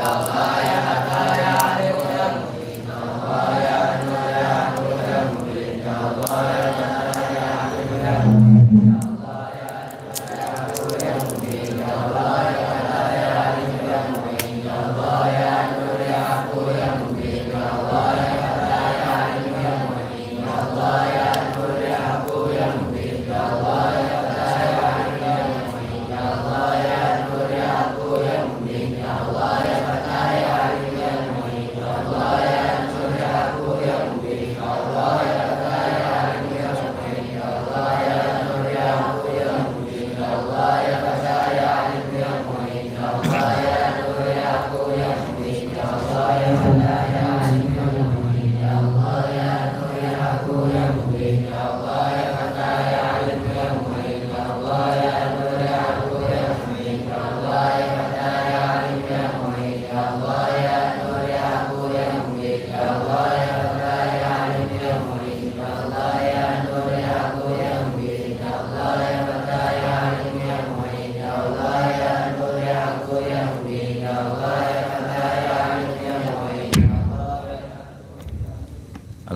Al-Fatihah. A'udzubillahi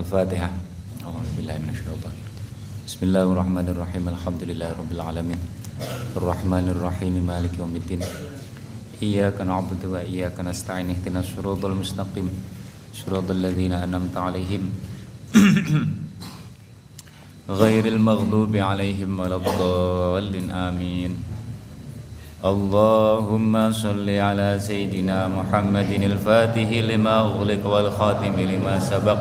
minasyaitonir Bismillahirrahmanirrahim. Alhamdulillahirabbil alamin. Arrahmanir rahim. Maliki yaumiddin. Iyyaka na'budu wa iyyaka nasta'in. Ihdinas shiratal mustaqim. Shiratal ladzina an'amta 'alaihim. Ghairil maghdubi 'alaihim waladdallin. Amin. اللهم صل على سيدنا محمد الفاتح لما أغلق والخاتم لما سبق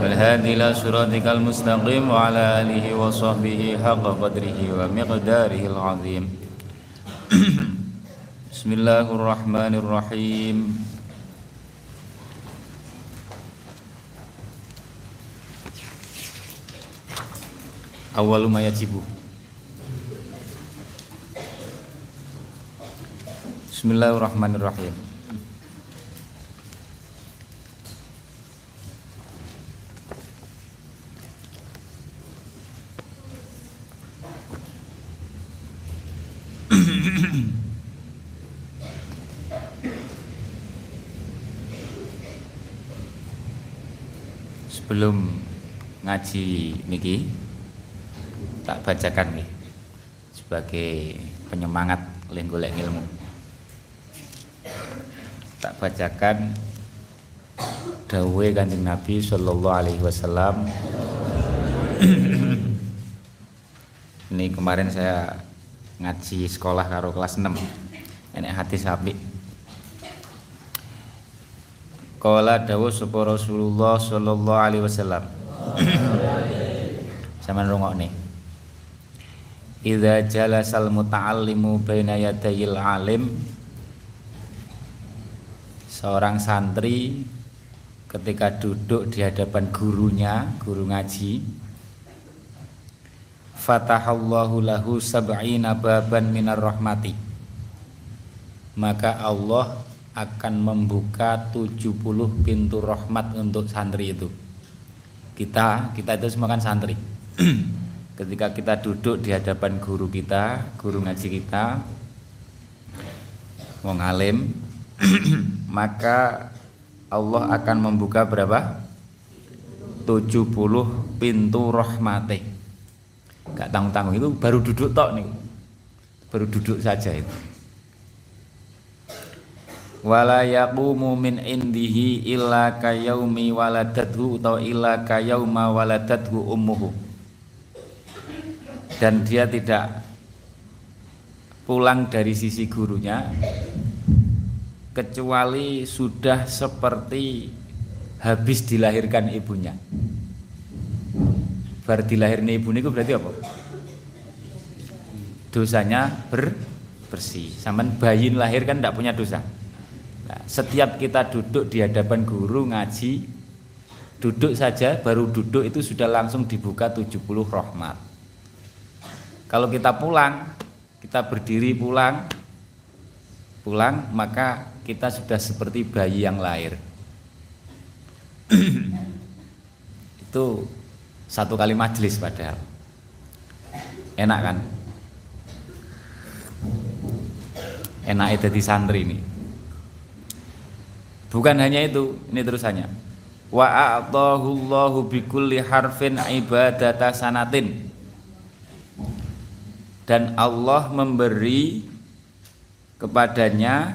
والهادي إلى صراطك المستقيم وعلى آله وصحبه حق قدره ومقداره العظيم. بسم الله الرحمن الرحيم. أول ما يجب بسم الله الرحمن الرحيم. Sebelum ngaji niki tak bacakan nih sebagai penyemangat golek ilmu. Tak bacakan dawe Kanjeng Nabi sallallahu alaihi wasallam. Ini kemarin saya ngaji sekolah karo kelas 6. Enek hati sapi. Kala dawuh sapa Rasulullah sallallahu alaihi wasallam. Sama rungokne. Idza jalasal muta'allimu baina yadayil alim seorang santri ketika duduk di hadapan gurunya, guru ngaji, fatahallahu lahu sab'ina baban minar rahmati. Maka Allah akan membuka 70 pintu rahmat untuk santri itu. Kita, kita itu semua kan santri. ketika kita duduk di hadapan guru kita, guru ngaji kita, wong alim, maka Allah akan membuka berapa? 70 pintu rahmati. Gak tanggung-tanggung itu baru duduk tok nih. Baru duduk saja itu. Wala yaqumu min indihi illa kayaumi waladathu atau illa kayauma waladathu ummuhu dan dia tidak pulang dari sisi gurunya kecuali sudah seperti habis dilahirkan ibunya. Bar dilahirkan ibu itu berarti apa? Dosanya ber bersih. Saman bayi lahir kan tidak punya dosa. Nah, setiap kita duduk di hadapan guru ngaji, duduk saja baru duduk itu sudah langsung dibuka 70 rahmat. Kalau kita pulang, kita berdiri pulang, pulang maka kita sudah seperti bayi yang lahir. Itu satu kali majelis padahal. Enak kan? Enak itu di santri ini. Bukan hanya itu, ini terusannya. Wa a'tahu Allahu bikulli harfin ibadata sanatin dan Allah memberi kepadanya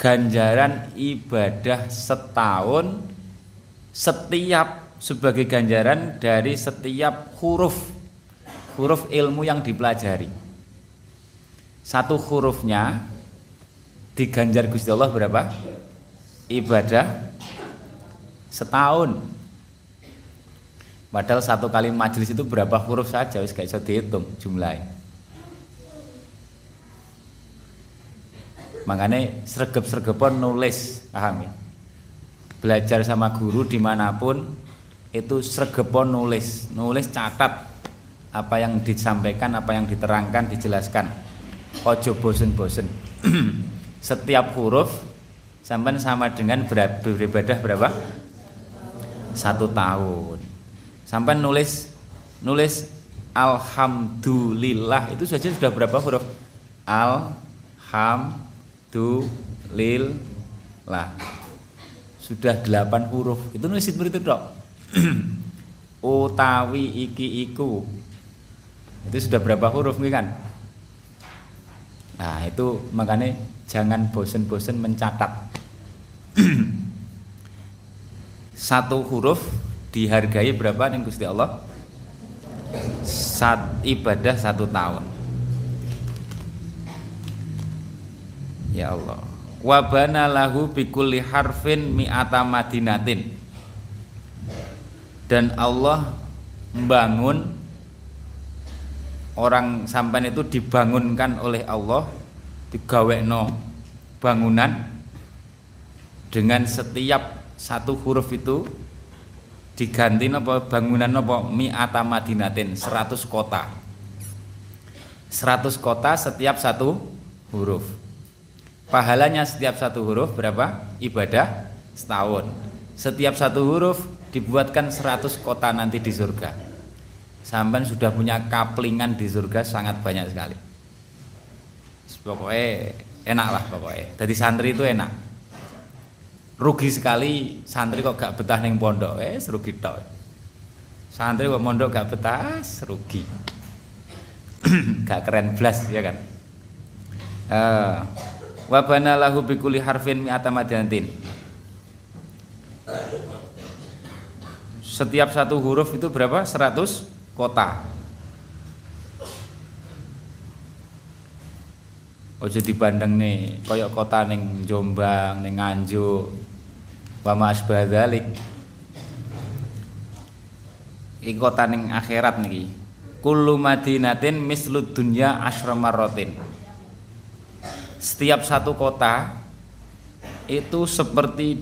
ganjaran ibadah setahun setiap sebagai ganjaran dari setiap huruf huruf ilmu yang dipelajari satu hurufnya diganjar Gusti Allah berapa ibadah setahun Padahal satu kali majelis itu berapa huruf saja, wis gak bisa dihitung jumlahnya. Makanya sergep-sergepon nulis, paham ya? Belajar sama guru di mana pun itu sergepon nulis, nulis catat apa yang disampaikan, apa yang diterangkan, dijelaskan. Ojo bosen-bosen. Setiap huruf sampai sama dengan beribadah berapa? Satu tahun. Sampai nulis nulis alhamdulillah. Itu saja sudah berapa huruf? Alhamdulillah. Sudah delapan huruf. Itu nulis itu dok utawi iki iku itu sudah berapa huruf nih kan nah itu makanya jangan bosen-bosen mencatat satu huruf dihargai berapa nih Gusti Allah? Sat ibadah satu tahun. Ya Allah. Wabana lahu bikulli harfin mi'ata madinatin. Dan Allah membangun orang sampan itu dibangunkan oleh Allah digawekno bangunan dengan setiap satu huruf itu diganti napa bangunan napa mi'ata madinatin 100 kota. 100 kota setiap satu huruf. Pahalanya setiap satu huruf berapa? Ibadah setahun. Setiap satu huruf dibuatkan 100 kota nanti di surga. Sampai sudah punya kaplingan di surga sangat banyak sekali. Pokoknya enak lah pokoknya. Jadi santri itu enak. Rugi sekali santri kok gak betah ning pondok. Wes rugi tok. Santri kok mondok gak betah rugi gak keren blas ya kan? Uh, wa bana lahu kulli harfin mi'ata madinatin setiap satu huruf itu berapa? 100 kota. Ojo dibanding nih koyok kota neng Jombang, neng Nganjuk, wa ma asbadzalik iki kota ning akhirat niki. Kullu madinatin mislud dunya asramarotin setiap satu kota itu seperti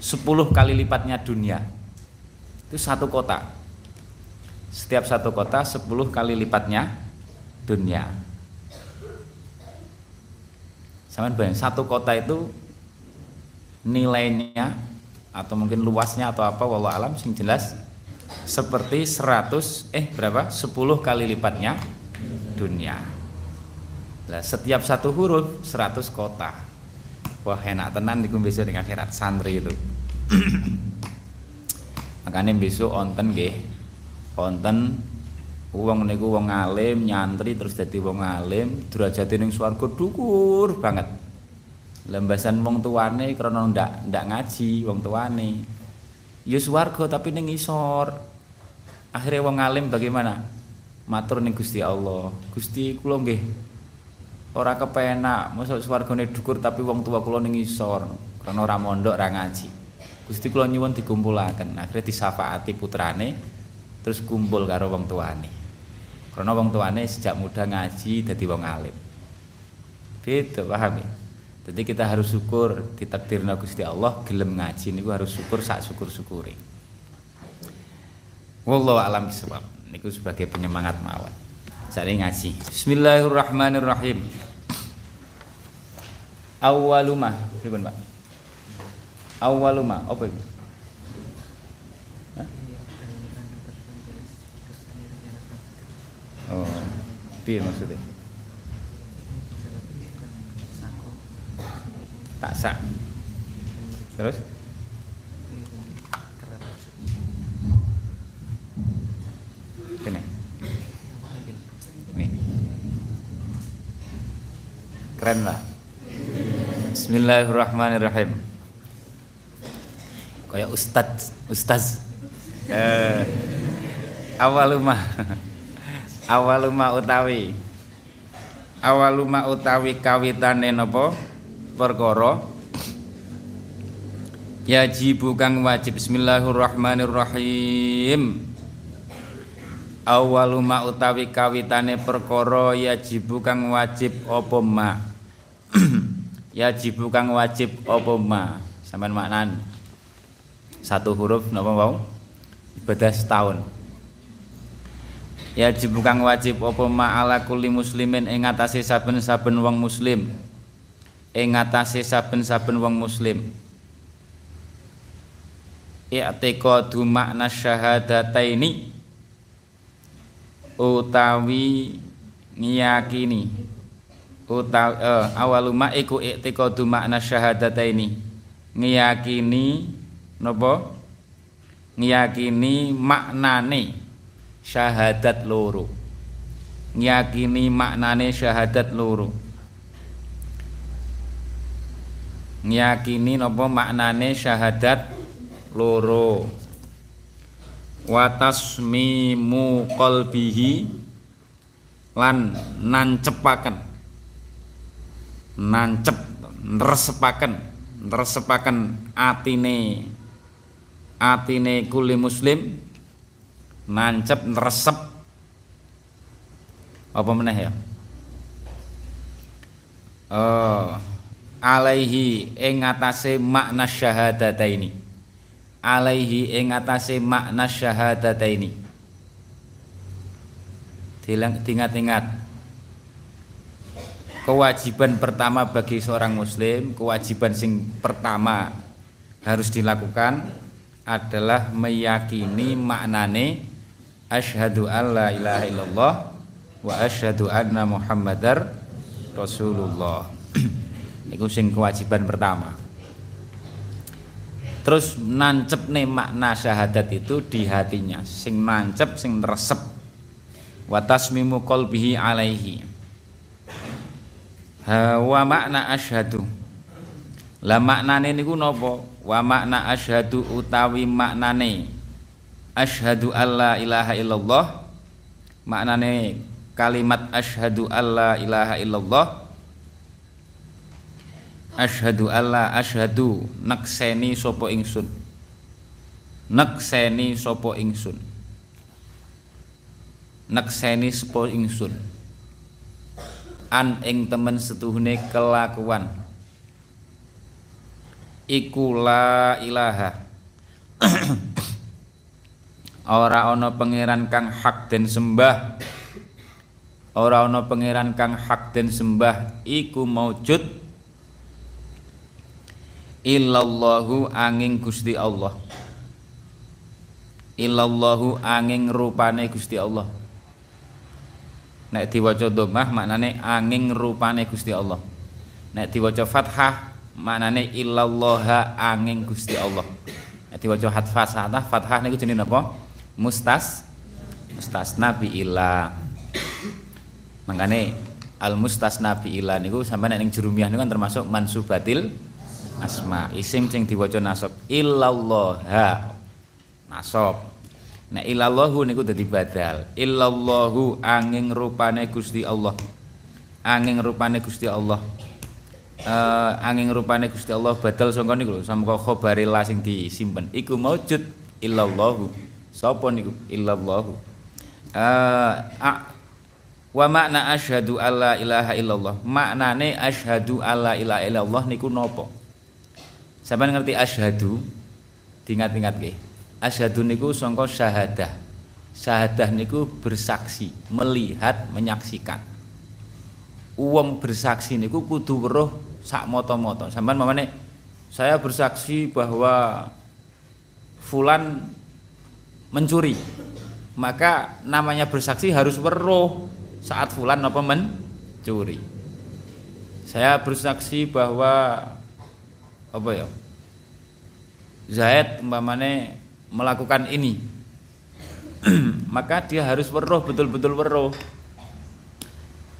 10 kali lipatnya dunia itu satu kota. Setiap satu kota 10 kali lipatnya dunia. Sama bayang satu kota itu nilainya atau mungkin luasnya atau apa wallah alam sing jelas seperti 100 eh berapa? 10 kali lipatnya dunia. Lah setiap satu huruf 100 kota. Wah enak tenan di dengan akhirat santri itu makanya besok onten nggih. Onten uang niku wong alim nyantri terus jadi wong alim derajate ning swarga dhuwur banget. Lembasan wong tuane krana ndak ndak ngaji wong tuane. Ya tapi ning isor. Akhirnya wong alim bagaimana? Matur ning Gusti Allah. Gusti kula nggih. Ora kepenak mosok swargane dhukur tapi wong tua kula ning isor. Karena ora mondok ora ngaji Gusti kula nyuwun dikumpulaken akhirnya disafaati putrane terus kumpul karo wong tuane karena wong tuane sejak muda ngaji dadi wong alim Gitu, paham ya? Jadi kita harus syukur ditakdirna Gusti Allah gelem ngaji niku harus syukur sak syukur-syukure. Wallahu alam bisawab. Niku sebagai penyemangat mawon. Saya ngaji. Bismillahirrahmanirrahim. Awaluma, pripun Pak? Awaluma, apa itu? Oh, piye maksudnya? tak sah terus? Ini nih. Keren lah. Bismillahirrahmanirrahim kayak ustad ustaz. Eh, awaluma awaluma utawi. Awaluma utawi kawitane napa perkara. Yajibu kang wajib. Bismillahirrahmanirrahim. Awalu ma utawi kawitane perkara yajibu kang wajib apa ma? Yajibu kang wajib apa ma? Sampean maknan satu huruf napa wau? Ibadah setahun. Yajibu kang wajib apa ma ala kulli muslimin ing atase saben-saben wong muslim? Ing ngatasé saben-saben wong muslim. I'tiqadu makna syahadataini utawi ngiyakini. Utawi eh, awaluma iku i'tiqadu makna syahadataini. Ngiyakini napa? Ngiyakini maknane syahadat loro. Ngiyakini maknane syahadat loro. Ngiyakini napa maknane syahadat loro? Wa tasmimu qalbihi lan nancepaken. Nancep nresepaken nresepaken atine atine kuli muslim nancep nresep apa meneh ya? Oh alaihi ing atase makna syahadataini. Alaihi ing atase makna syahadataini. Diingat-ingat. Kewajiban pertama bagi seorang muslim kewajiban sing pertama harus dilakukan adalah meyakini maknane asyhadu alla ilaha illallah wa asyhadu anna muhammadar rasulullah. Iku sing kewajiban pertama. terus nancep nih makna syahadat itu di hatinya. Sing nancep sing resep watasmimu qalbihi alaihi. Wa makna asyhadu lah maknane niku napa? Wa makna asyhadu utawi maknane asyhadu alla ilaha illallah. Maknane kalimat asyhadu alla ilaha illallah. Asyhadu alla asyhadu nakseni sapa ingsun. Nakseni sapa ingsun. Nakseni sapa ingsun. An ing temen setuhune kelakuan iku la ilaha. Ora ana pangeran kang hak den sembah. Ora ana pangeran kang hak den sembah iku maujud. Illallahu angin Gusti Allah. Illallahu angin rupane Gusti Allah. Nek diwaca dhammah maknane angin rupane Gusti Allah. Nek diwaca fathah maknane illallah angin Gusti Allah. Nek diwaca fathah fathah niku jenenge napa? Mustas mustasna bi ila makane al mustasna bi ila niku sampai nek ning jurumiyah niku kan termasuk mansubatil asma. Isim sing diwaca nasab. Illallah nasab. Nah ilallahu niku dadi badal. Illallahu angin rupane Gusti Allah. Angin rupane Gusti Allah. Uh, angin rupane Gusti Allah badal sangka niku lho samka khabare la sing disimpen. Iku maujud illallahu. Sapa niku? Illallahu. Uh, wa makna asyhadu alla ilaha illallah. Maknane asyhadu alla ilaha illallah niku napa? Sampeyan ngerti asyhadu? Diingat-ingat nggih asyhadu niku sangka syahadah. Syahadah niku bersaksi, melihat, menyaksikan. Uang bersaksi niku kudu weruh sak moto-moto. Sampeyan mamane saya bersaksi bahwa fulan mencuri. Maka namanya bersaksi harus weruh saat fulan apa mencuri. Saya bersaksi bahwa apa ya? Zaid umpamane melakukan ini maka dia harus weruh betul-betul weruh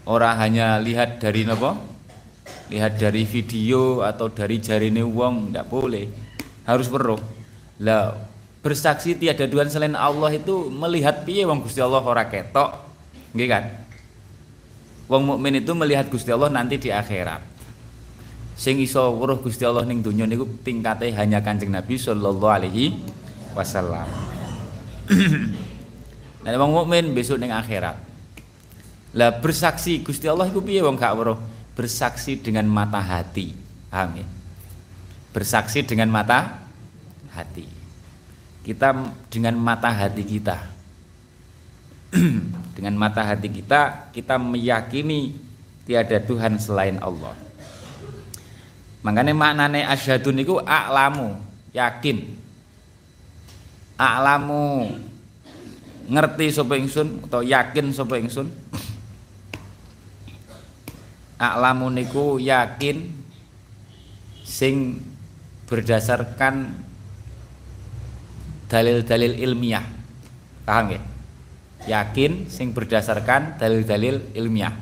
orang hanya lihat dari apa? Lihat dari video atau dari jarine wong tidak boleh. Harus weruh. Lah bersaksi tiada Tuhan selain Allah itu melihat piye wong Gusti Allah ora ketok? Nggih kan? Wong mukmin itu melihat Gusti Allah nanti di akhirat. Sing iso weruh Gusti Allah ning donya niku tingkate hanya Kanjeng Nabi sallallahu alaihi wasallam. Nah wong mukmin besok ning akhirat. Lah bersaksi Gusti Allah iku piye wong gak weruh? Bersaksi dengan mata hati. Paham ya? Bersaksi dengan mata hati. Kita dengan mata hati kita. dengan mata hati kita kita meyakini tiada Tuhan selain Allah. Makanya maknane asyhadu niku a'lamu, yakin a'lamu ngerti sapa ingsun atau yakin sapa ingsun a'lamu niku yakin sing berdasarkan dalil-dalil ilmiah. Paham ya yakin sing berdasarkan dalil-dalil ilmiah.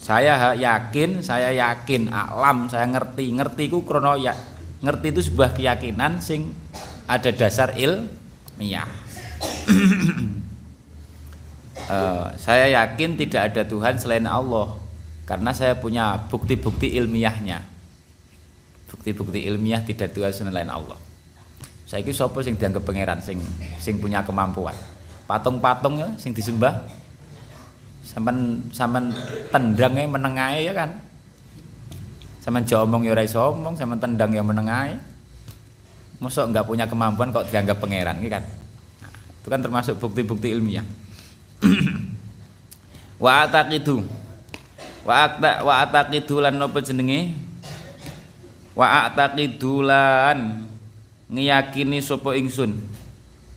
Saya yakin saya yakin alam saya ngerti. Ngerti ku krono ya ngerti itu sebuah keyakinan sing ada dasar ilmiah. uh, saya yakin tidak ada Tuhan selain Allah karena saya punya bukti-bukti ilmiahnya. Bukti-bukti ilmiah tidak Tuhan selain Allah. Saya kira sopo sing dianggap pangeran sing sing punya kemampuan. Patung-patung ya sing disembah sampean sampean tendangnya menengahe ya kan sama jomong ya ora iso omong, tendang ya meneng ae. Mosok enggak punya kemampuan kok dianggap pangeran gitu kan. Nah, itu kan termasuk bukti-bukti ilmiah. wa ataqidu. Wa ata wa ataqidu lan napa jenenge? Wa ataqidu lan ngiyakini sapa ingsun.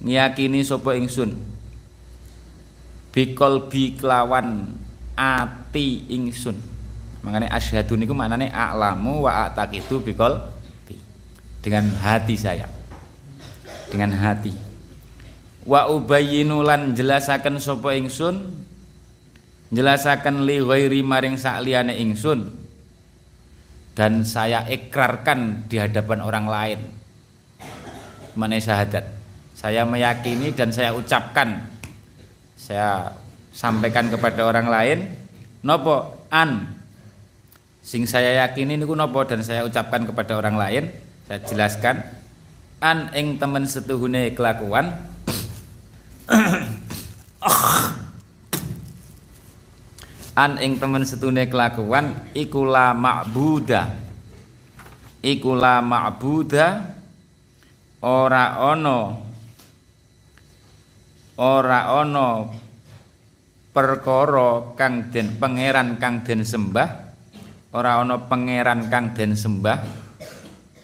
Ngiyakini sapa ingsun. Bikol bi kelawan ati ingsun Makanya asyhadu niku maknane a'lamu wa ataqidu biqol bi. dengan hati saya dengan hati wa ubayyinu lan jelasaken sapa ingsun? Jelasaken li ghairi maring sakliyane ingsun. Dan saya ikrarkan di hadapan orang lain. Mana syahadat. Saya meyakini dan saya ucapkan. Saya sampaikan kepada orang lain nopo an? Sing saya yakini niku nopo dan saya ucapkan kepada orang lain saya jelaskan an ing temen setuhune kelakuan an ing temen setune kelakuan iku la ma'buda. Iku la ma'buda ora ono ora ono perkara kang den pangeran kang den sembah ora ana pangeran kang den sembah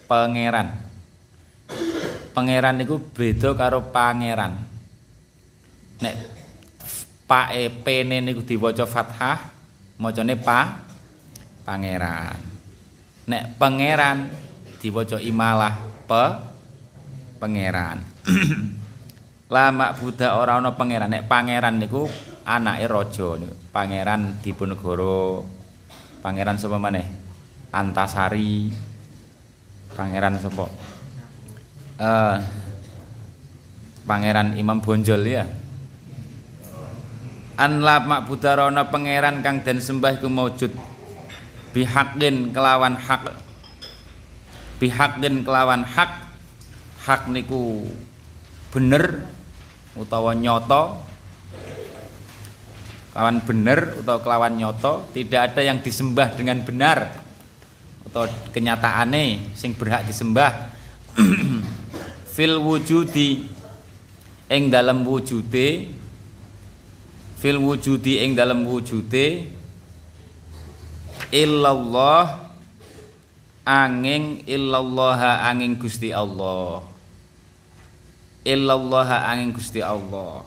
pangeran. Pangeran niku beda karo pangeran nek pa e pene niku diwaca fathah macane pa pangeran nek pangeran diwaca imalah pe pangeran lama buddha ora ana pangeran nek pangeran niku anake raja pangeran diponegoro Pangeran sapa maneh? Antasari. Pangeran sapa? Uh, Pangeran Imam Bonjol ya. An la ma'budarana pangeran kang den sembah iku maujud. Bihaqin kelawan hak bihaqin kelawan hak hak niku bener utawa nyoto kelawan benar atau kelawan nyoto tidak ada yang disembah dengan benar atau kenyataane sing berhak disembah. Fil wujudi ing dalam wujude fil wujudi ing dalam wujude illallah angin illallah angin Gusti Allah illallah angin Gusti Allah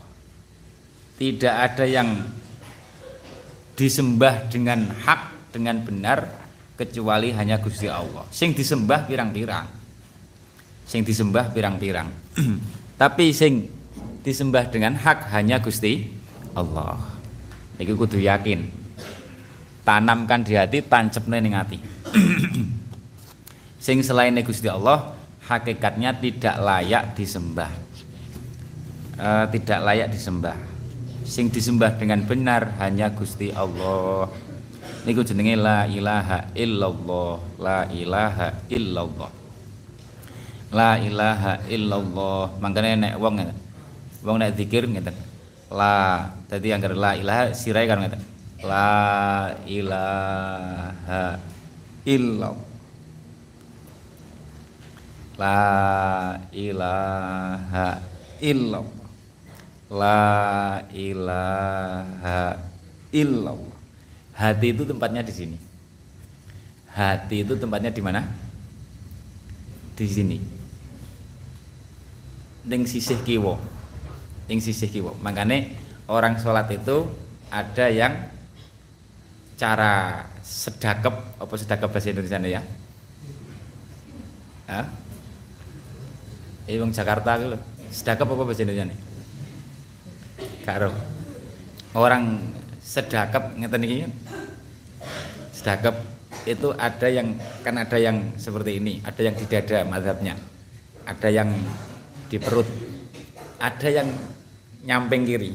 tidak ada yang disembah dengan hak dengan benar kecuali hanya Gusti Allah. Sing disembah pirang-pirang. Sing disembah pirang-pirang. Tapi sing disembah dengan hak hanya Gusti Allah. Iku kudu yakin. Tanamkan di hati, tancepne ning hati. sing selain Gusti Allah hakikatnya tidak layak disembah. Uh, tidak layak disembah sing disembah dengan benar hanya Gusti Allah niku jenenge la ilaha illallah la ilaha illallah la ilaha illallah mangkane nek wong wong nek zikir ngeten la dadi anggar la ilaha sirai kan ngeten la ilaha illallah la ilaha illallah La ilaha illallah. Hati itu tempatnya di sini. Hati itu tempatnya di mana? Di sini. Ning sisih kiwo. Ning sisih kiwo. Makanya orang sholat itu ada yang cara sedakep apa sedakep bahasa Indonesia ya? Hah? Eh Jakarta gitu. Sedakep apa bahasa Indonesia nih? karo orang sedekap ngeten iki sedekap itu ada yang kan ada yang seperti ini ada yang di dada madhabnya ada yang di perut ada yang nyamping kiri.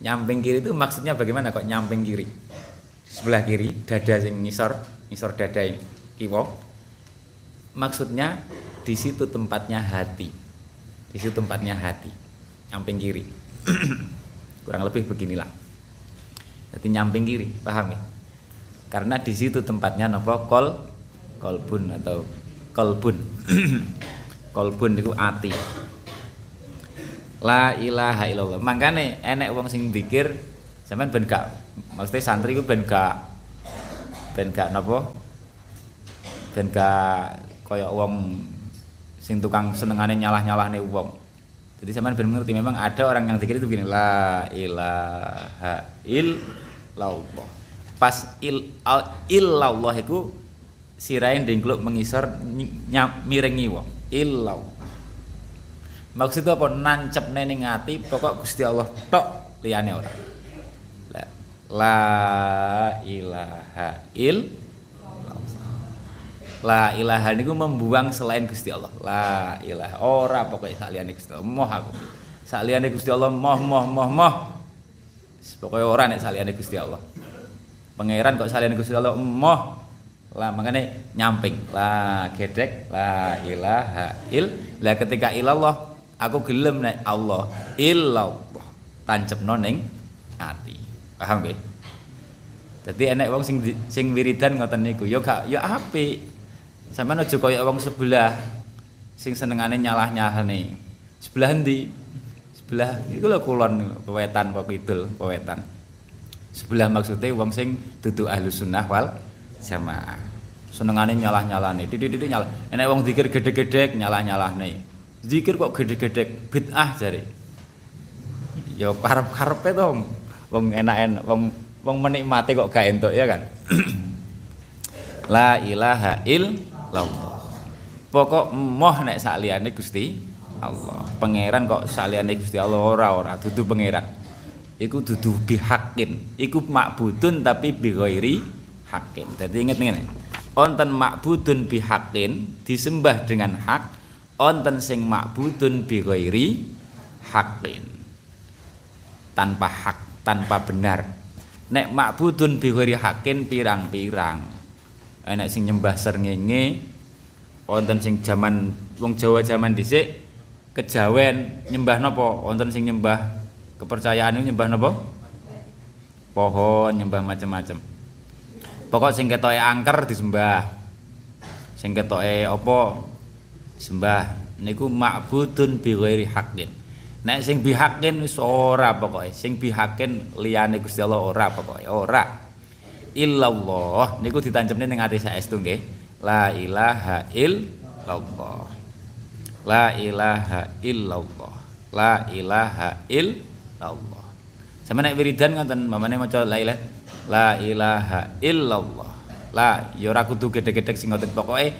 Nyamping kiri itu maksudnya bagaimana kok nyamping kiri? Sebelah kiri dada yang ngisor ngisor dada ini kiwo maksudnya di situ tempatnya hati. Di situ tempatnya hati. Nyamping kiri. Kurang lebih beginilah. Jadi nyamping kiri paham ya? Karena di situ tempatnya nopo? Kol kolbun atau kolbun. Kolbun itu ati la ilaha illallah. Makanya enek wong sing pikir zaman ben gak maksudnya santri itu ben gak ben gak nopo ben gak kaya wong sing tukang senengane nyalah-nyalah nih wong. Jadi zaman benar mengerti memang ada orang yang zikir itu begini la ilaha illallah. Pas il illallah itu sirahe ndengkluk mengisor miringi wong. Illau maksud apa nancep ning ati pokok Gusti Allah tok liyane ora la, la ilaha il La ilaha niku membuang selain Gusti Allah. La ilaha ora pokoknya saliyane Gusti Allah. Moh aku. Saliyane Gusti Allah moh moh moh moh. Pokoknya ora nek saliyane Gusti Allah. Pangeran kok saliyane Gusti Allah moh lah makanya nyamping la gedek la ilaha il lah ketika ilallah aku gelem nek Allah. Illallah. Tancep noning ati. Paham gak jadi enek wong sing sing wiridan ngoten niku ya gak ya apik. Sampean aja kaya wong sebelah sing senengane nyalah-nyalahne. Sebelah ndi sebelah iku lho kulon pewetan apa kidul pewetan sebelah maksudnya wong sing dudu ahlu sunnah wal jamaah. Senengane nyalah-nyalane titik-titik nyalah. Enek wong zikir gede-gede nyalah-nyalahne zikir kok gede-gede bid'ah jare ya karep-karepe to wong enak-enak wong wong menikmati kok gak entuk ya kan la ilaha illallah pokok moh nek saliyane Gusti Allah pangeran kok saliyane Gusti Allah ora ora dudu pangeran iku dudu bihakin iku makbudun tapi bi ghairi hakin. Jadi ingat ini. Onten makbudun bihakin disembah dengan hak. Onten sing makbudun bi ghairi hakin. Tanpa hak, tanpa benar. Nek makbudun bi ghairi hakin pirang-pirang. Enek sing nyembah srengenge wonten sing zaman wong Jawa zaman dhisik kejawen nyembah napa wonten sing nyembah kepercayaan nyembah napa pohon nyembah macam-macam Pokok sing ketoke angker disembah. Sing ketoke apa sembah niku ma'budun bi ghairi haqqin. Nek sing bihakin wis ora pokoke, sing bihakin liyane Gusti Allah ora pokoke, ora. Illallah niku ditancemne ning ati saestu nggih. La ilaha illallah. La ilaha illallah. La ilaha illallah. Sampe nek wiridan ngoten, mamane maca la ilaha la ilaha illallah la ya ora kudu gedhe-gedhe sing ngoten pokoke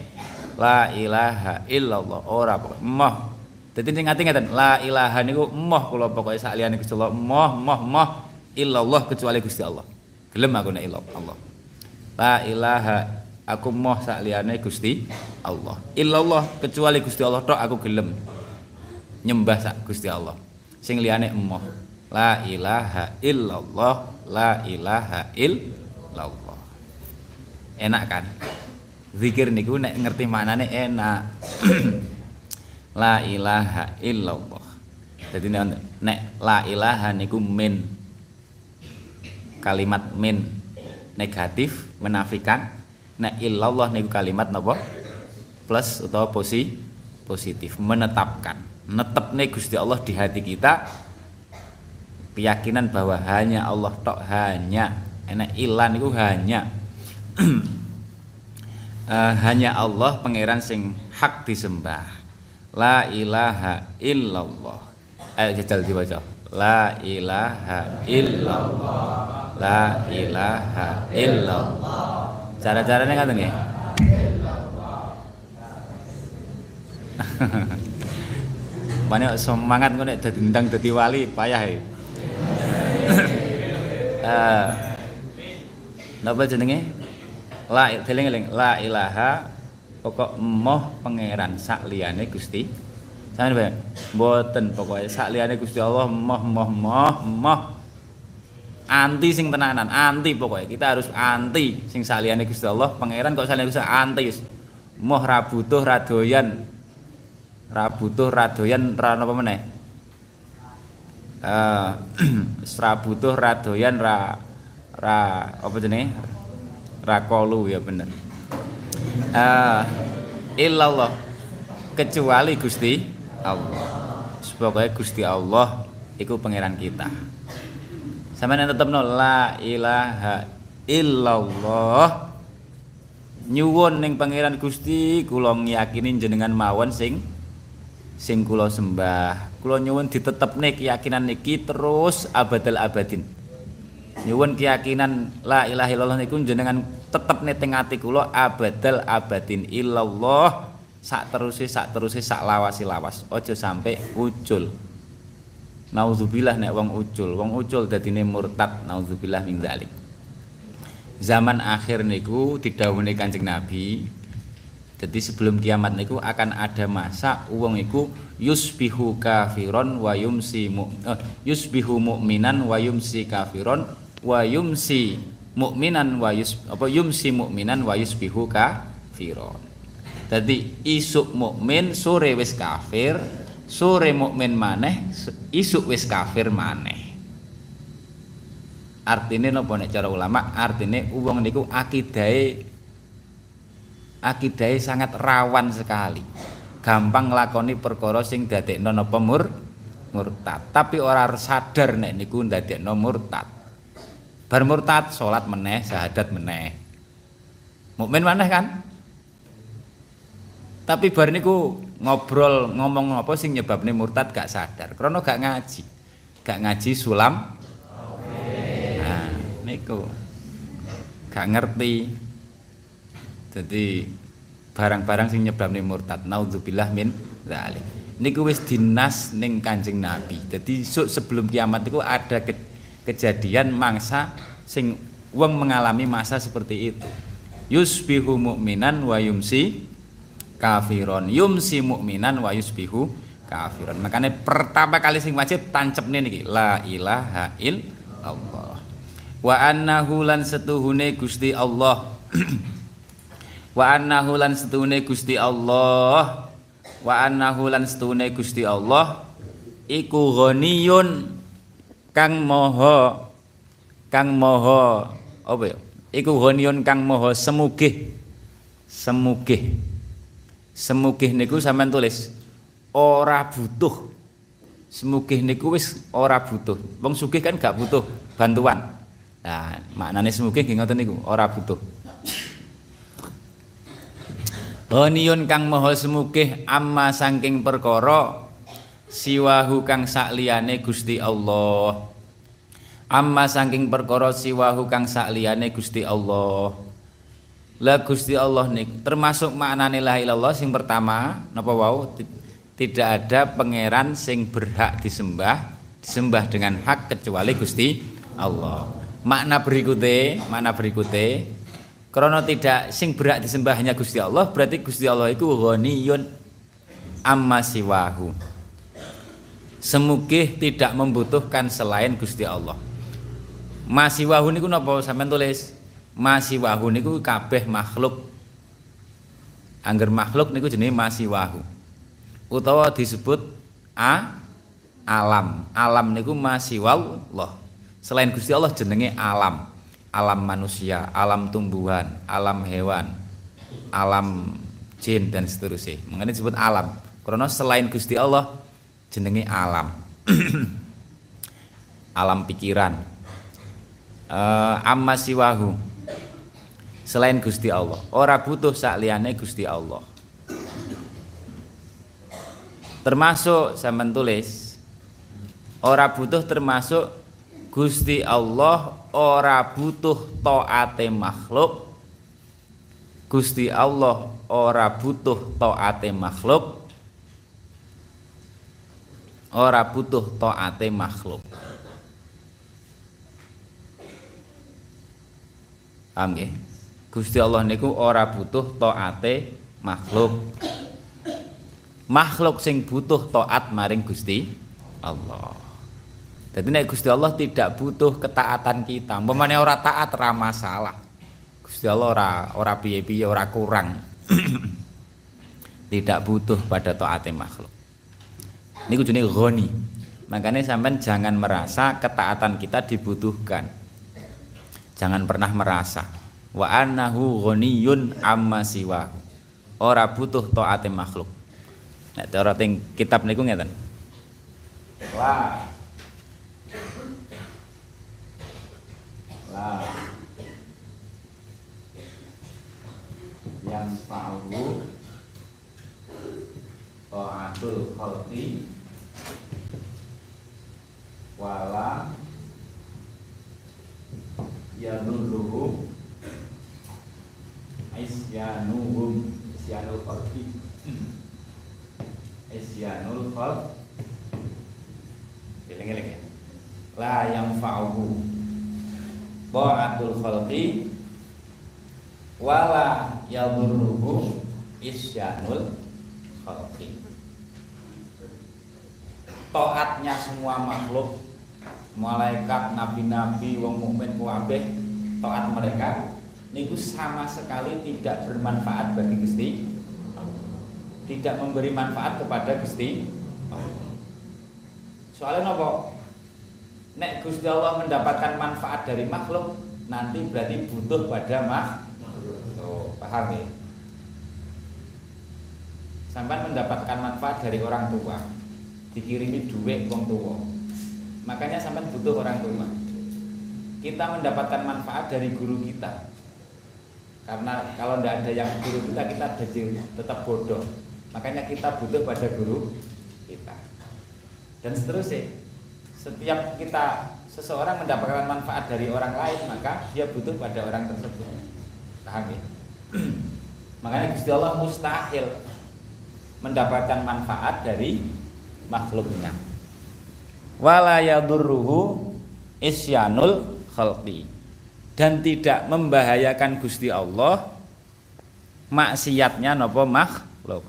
la ilaha illallah. Ora pokoke. Moh. Dadi sing ngati ngeten la ilaha niku moh kula pokoke sak liyane Gusti Allah. Moh moh moh illallah kecuali Gusti Allah. Gelem aku nek illallah. La ilaha aku moh sak liyane Gusti Allah. Illallah kecuali Gusti Allah tok aku gelem nyembah sak Gusti Allah. Sing liyane emoh la ilaha illallah la ilaha illallah. Enak kan zikir niku nek ngerti maknane enak. La ilaha illallah. Jadi nek la ilaha niku min. Kalimat min negatif menafikan. Nek illallah niku kalimat napa? Plus atau posi positif. Menetapkan. Netep nih Gusti Allah di hati kita keyakinan bahwa hanya Allah tok hanya. Enak ilan itu hanya uh, hanya Allah pangeran sing hak disembah. La ilaha illallah. Ayo jajal dibaca la ilaha illallah. La ilaha illallah. Cara-caranya kan nggih Mana semangat kok nek dadi ndang dadi wali? Payah ya. Eh, napa jenenge la eling-eling la ilaha pokok moh pangeran. Sak liyane Gusti. Sampeyan bae mboten pokoke sak liyane Gusti Allah moh moh moh moh. Anti sing tenanan anti pokoknya kita harus anti sing saliyane Gusti Allah. Pangeran kok saliyane Gusti anti moh ra butuh ra doyan. Ra butuh ra doyan ra napa meneh? Uh, ra butuh ra doyan ra ra apa jenenge ra kolu ya bener. Uh, illallah kecuali Gusti Allah. Sebagai Gusti Allah iku pangeran kita. Sampeyan tetep no la ilaha illallah. Nyuwun ning pangeran Gusti kula ngiyakini jenengan mawon sing sing kula sembah. Kula nyuwun ditetepne keyakinan niki terus abadal abadin nyuwun keyakinan la ilaha illallah niku jenengan tetep neteng ati kula abadal abadin illallah sak teruse sak teruse sak lawasi lawas. Aja sampai ucul Nauzubillah nek wong ucul, wong ucul dadine murtad, nauzubillah min dzalik. Zaman akhir niku didhawuhi Kanjeng Nabi, jadi sebelum kiamat niku akan ada masa wong iku yusbihu kafiron wa yumsi mu, uh, yusbihu mu'minan wa yumsi kafiron wa yumsi mukminan wa yus apa yumsi mukminan wa yusbihu kafiron. Jadi isuk mukmin sore wis kafir, sore mukmin maneh isuk wis kafir maneh. Artine napa nek cara ulama? Artine wong niku akidahe akidahe sangat rawan sekali. Gampang nglakoni perkara sing dadekno napa mur murtad. Tapi ora sadar nek niku ndadekno murtad. Bar murtad salat meneh syahadat meneh. Mukmin maneh kan? Tapi bar niku ngobrol ngomong apa sing nyebabne murtad gak sadar. Krana gak ngaji. Gak ngaji sulam. Nah niku. Gak ngerti. Jadi barang-barang sing nyebabne murtad. Naudzubillah min zalik. Niku wis dinas ning Kanjeng Nabi. Jadi sebelum kiamat itu ada ke kejadian mangsa sing wong mengalami masa seperti itu. Yusbihu mu'minan wa yumsi kafiron. Yumsi mu'minan wa yusbihu kafiron. Makanya pertama kali sing wajib tancep nih la ilaha illallah. Wa annahu lan setuhune Gusti Allah. Wa annahu lan setuhune Gusti Allah. Wa annahu lan setuhune Gusti Allah. Iku ghaniyun kang moho kang moho apa ya? Iku ghaniyun kang moho semugih. Semugih. Semugih niku sampean tulis ora butuh. Semugih niku wis ora butuh. Wong sugih kan gak butuh bantuan. Nah maknane semugih nggih ngoten niku ora butuh. Ghaniyun kang moho semugih amma saking perkara siwahu kang sakliyane Gusti Allah. Amma saking perkara siwahu kang sakliyane Gusti Allah. La Gusti Allah nik termasuk maknane la ilallah sing pertama napa wau? Tidak ada pangeran sing berhak disembah disembah dengan hak kecuali Gusti Allah. Makna berikutnya makna berikutnya karena tidak sing berhak disembah hanya Gusti Allah berarti Gusti Allah itu ghaniyun amma siwahu semugih tidak membutuhkan selain Gusti Allah. Masih wahu niku napa sampean tulis? Masih wahu niku kabeh makhluk. Angger makhluk niku jenenge masih wahu. Utawa disebut a alam. Alam niku masih Allah. Selain Gusti Allah jenenge alam. Alam manusia, alam tumbuhan, alam hewan, alam jin dan seterusnya. Mengenai disebut alam. Karena selain Gusti Allah jenenge alam. Alam pikiran. Uh, amma siwahu. Selain Gusti Allah. Ora butuh sakliyane Gusti Allah. Termasuk saya tulis ora butuh termasuk Gusti Allah ora butuh taate makhluk. Gusti Allah ora butuh taate makhluk ora butuh taate makhluk. Paham nggih? Gusti Allah niku ora butuh taate makhluk. Makhluk sing butuh taat maring Gusti Allah. Jadi nek Gusti Allah tidak butuh ketaatan kita. Umpamane ora taat ora masalah. Gusti Allah ora ora piye-piye ora kurang. tidak butuh pada taate makhluk niku jenenge ghani makanya sampean jangan merasa ketaatan kita dibutuhkan. Jangan pernah merasa. Wa annahu ghaniyun amma siwa ora butuh taate makhluk. Nek cara teng kitab niku ngeten. La la yang tahu taatul khalqi wala. Yadulluhu isyanuhum. Isyanul khalqi. Isyanul khalq eling-eling ya. La yang fa'uhu ta'atul khalqi. Wala yadurruhu isyanul khalqi. Taatnya semua makhluk malaikat nabi-nabi wong mukmin kuwabeh taat mereka niku sama sekali tidak bermanfaat bagi Gusti tidak memberi manfaat kepada Gusti soalnya nopo? Nek Gusti Allah mendapatkan manfaat dari makhluk nanti berarti butuh pada makhluk oh, paham ya? Sampai mendapatkan manfaat dari orang tua dikirimi duit wong tua makanya sampai butuh orang tua kita mendapatkan manfaat dari guru kita. Karena kalau tidak ada yang guru kita kita tetap bodoh. Makanya kita butuh pada guru kita. Dan seterusnya setiap kita seseorang mendapatkan manfaat dari orang lain maka dia butuh pada orang tersebut. Paham ya? Makanya Gusti Allah mustahil mendapatkan manfaat dari makhluknya wala yadurruhu isyanul khalqi. Dan tidak membahayakan Gusti Allah maksiatnya napa makhluk.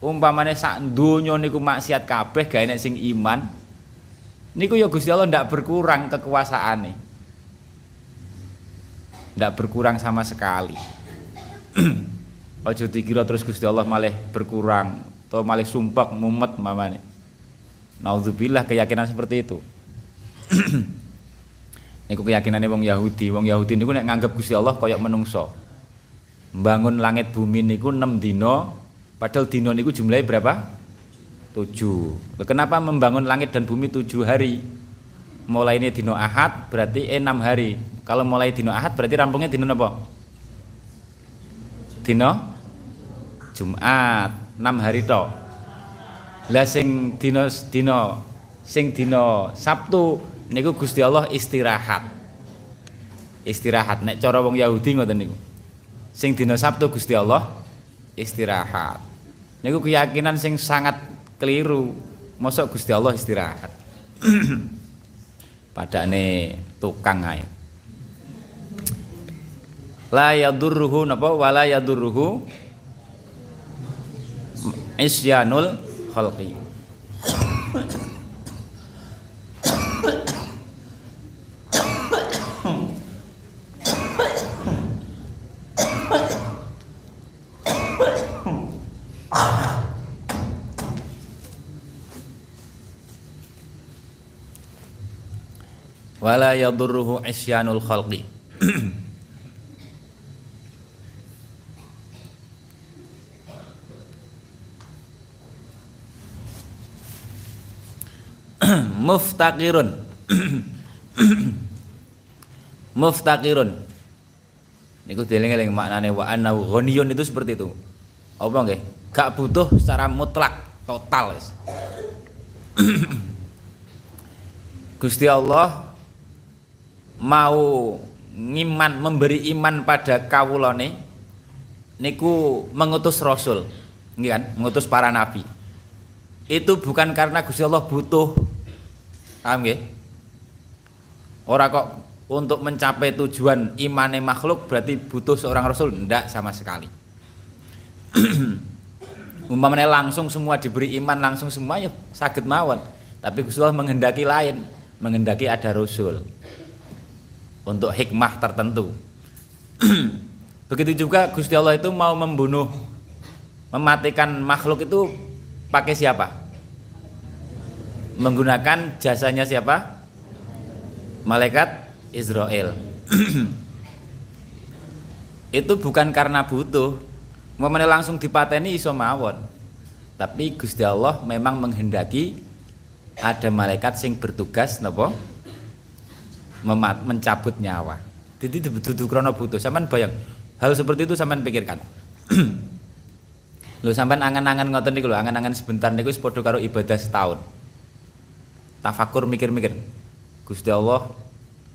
Umpamane sak donya niku maksiat kabeh gawe nek sing iman niku ya Gusti Allah ndak berkurang kekuasaane. Ndak berkurang sama sekali. Ojo dikira terus Gusti Allah malah berkurang atau malah sumpah mumet mamane. Nauzubillah keyakinan seperti itu. Niku keyakinannya wong Yahudi. Wong Yahudi niku nek nganggep Gusti Allah kaya menungso. Membangun langit bumi niku 6 dino, padahal dino niku jumlahnya berapa? 7. Kenapa membangun langit dan bumi 7 hari? Mulai ini dino Ahad berarti 6 hari. Kalau mulai dino Ahad berarti rampungnya dino apa? Dino Jumat, 6 hari tok. Lah sing dino dino sing dino Sabtu niku Gusti Allah istirahat. Istirahat nek cara wong Yahudi ngoten niku. Sing dina Sabtu Gusti Allah istirahat. Niku keyakinan sing sangat keliru. Mosok Gusti Allah istirahat. Padane tukang ae. La yadurruhu napa wala yadurruhu isyanul خلقي. ولا يضره عصيان الخلق. muftaqirun. Muftaqirun. Niku dieling-eling maknane wa annahu ghaniyun itu seperti itu. Apa nggih? Gak butuh secara mutlak total guys Gusti Allah mau ngiman memberi iman pada kawulane niku mengutus rasul. Kan? Mengutus para nabi. Itu bukan karena Gusti Allah butuh paham nggih? Ora kok untuk mencapai tujuan imane makhluk berarti butuh seorang rasul? Ndak sama sekali. Umpamanya langsung semua diberi iman langsung semua ya sakit mawon. Tapi Gusti menghendaki lain menghendaki ada rasul. Untuk hikmah tertentu. Begitu juga Gusti Allah itu mau membunuh mematikan makhluk itu pakai siapa? Menggunakan jasanya siapa? Malaikat Israel. itu bukan karena butuh. Memang langsung dipateni iso mawon. Tapi Gusti Allah memang menghendaki ada malaikat sing bertugas napa? memat, mencabut nyawa. Jadi duduk krono butuh. Sampean bayang hal seperti itu sampean pikirkan. Lho sampean angan-angan ngoten niku lho, angan-angan sebentar niku wis padha karo ibadah setahun. Tafakur mikir-mikir. Gusti Allah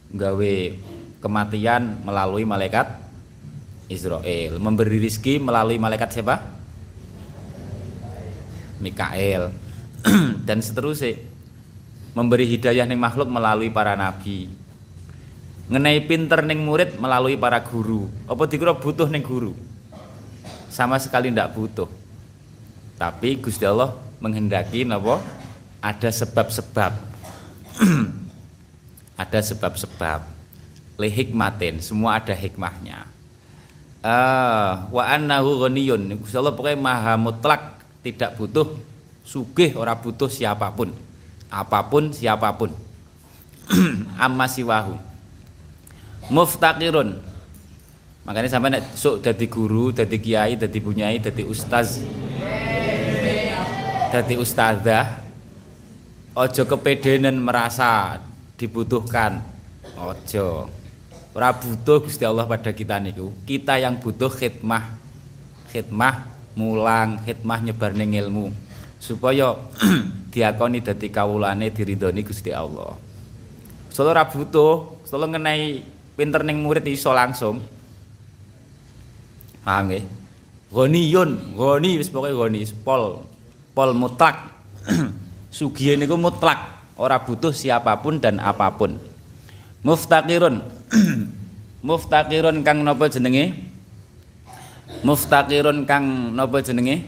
gawe kematian melalui malaikat Israel. Memberi rizki melalui malaikat siapa? Mikael. Dan seterusnya memberi hidayah ning makhluk melalui para nabi. Ngenai pinter ning murid melalui para guru. Apa dikira butuh ning guru? Sama sekali tidak butuh. Tapi Gusti Allah menghendaki napa ada sebab-sebab. Ada sebab-sebab. Lehikmatin semua ada hikmahnya. Uh, wa annahu ghaniyun. Gusti Allah pokoknya maha mutlak tidak butuh sugih ora butuh siapa pun. Apa pun siapa pun. Amma siwahu. Muftakirun makanya sampai nek sok dadi guru dadi kiai dadi bunyai dadi ustaz. Dadi ustazah ojo kepedenan merasa dibutuhkan. Ojo. Ora butuh Gusti Allah pada kita niku. Kita yang butuh khidmah. Khidmah mulang khidmah nyebarne ilmu supaya diakoni dadi kawulane diridhoni Gusti Allah. Solo ora butuh, solo ngenai pinter ning murid iso langsung. Paham nggih? Ghaniyun ghani wis pokoke pol pol mutlak sugihe niku mutlak ora butuh siapa pun dan apa pun. Muftakirun muftakirun kang napa jenenge? Muftakirun kang napa jenenge?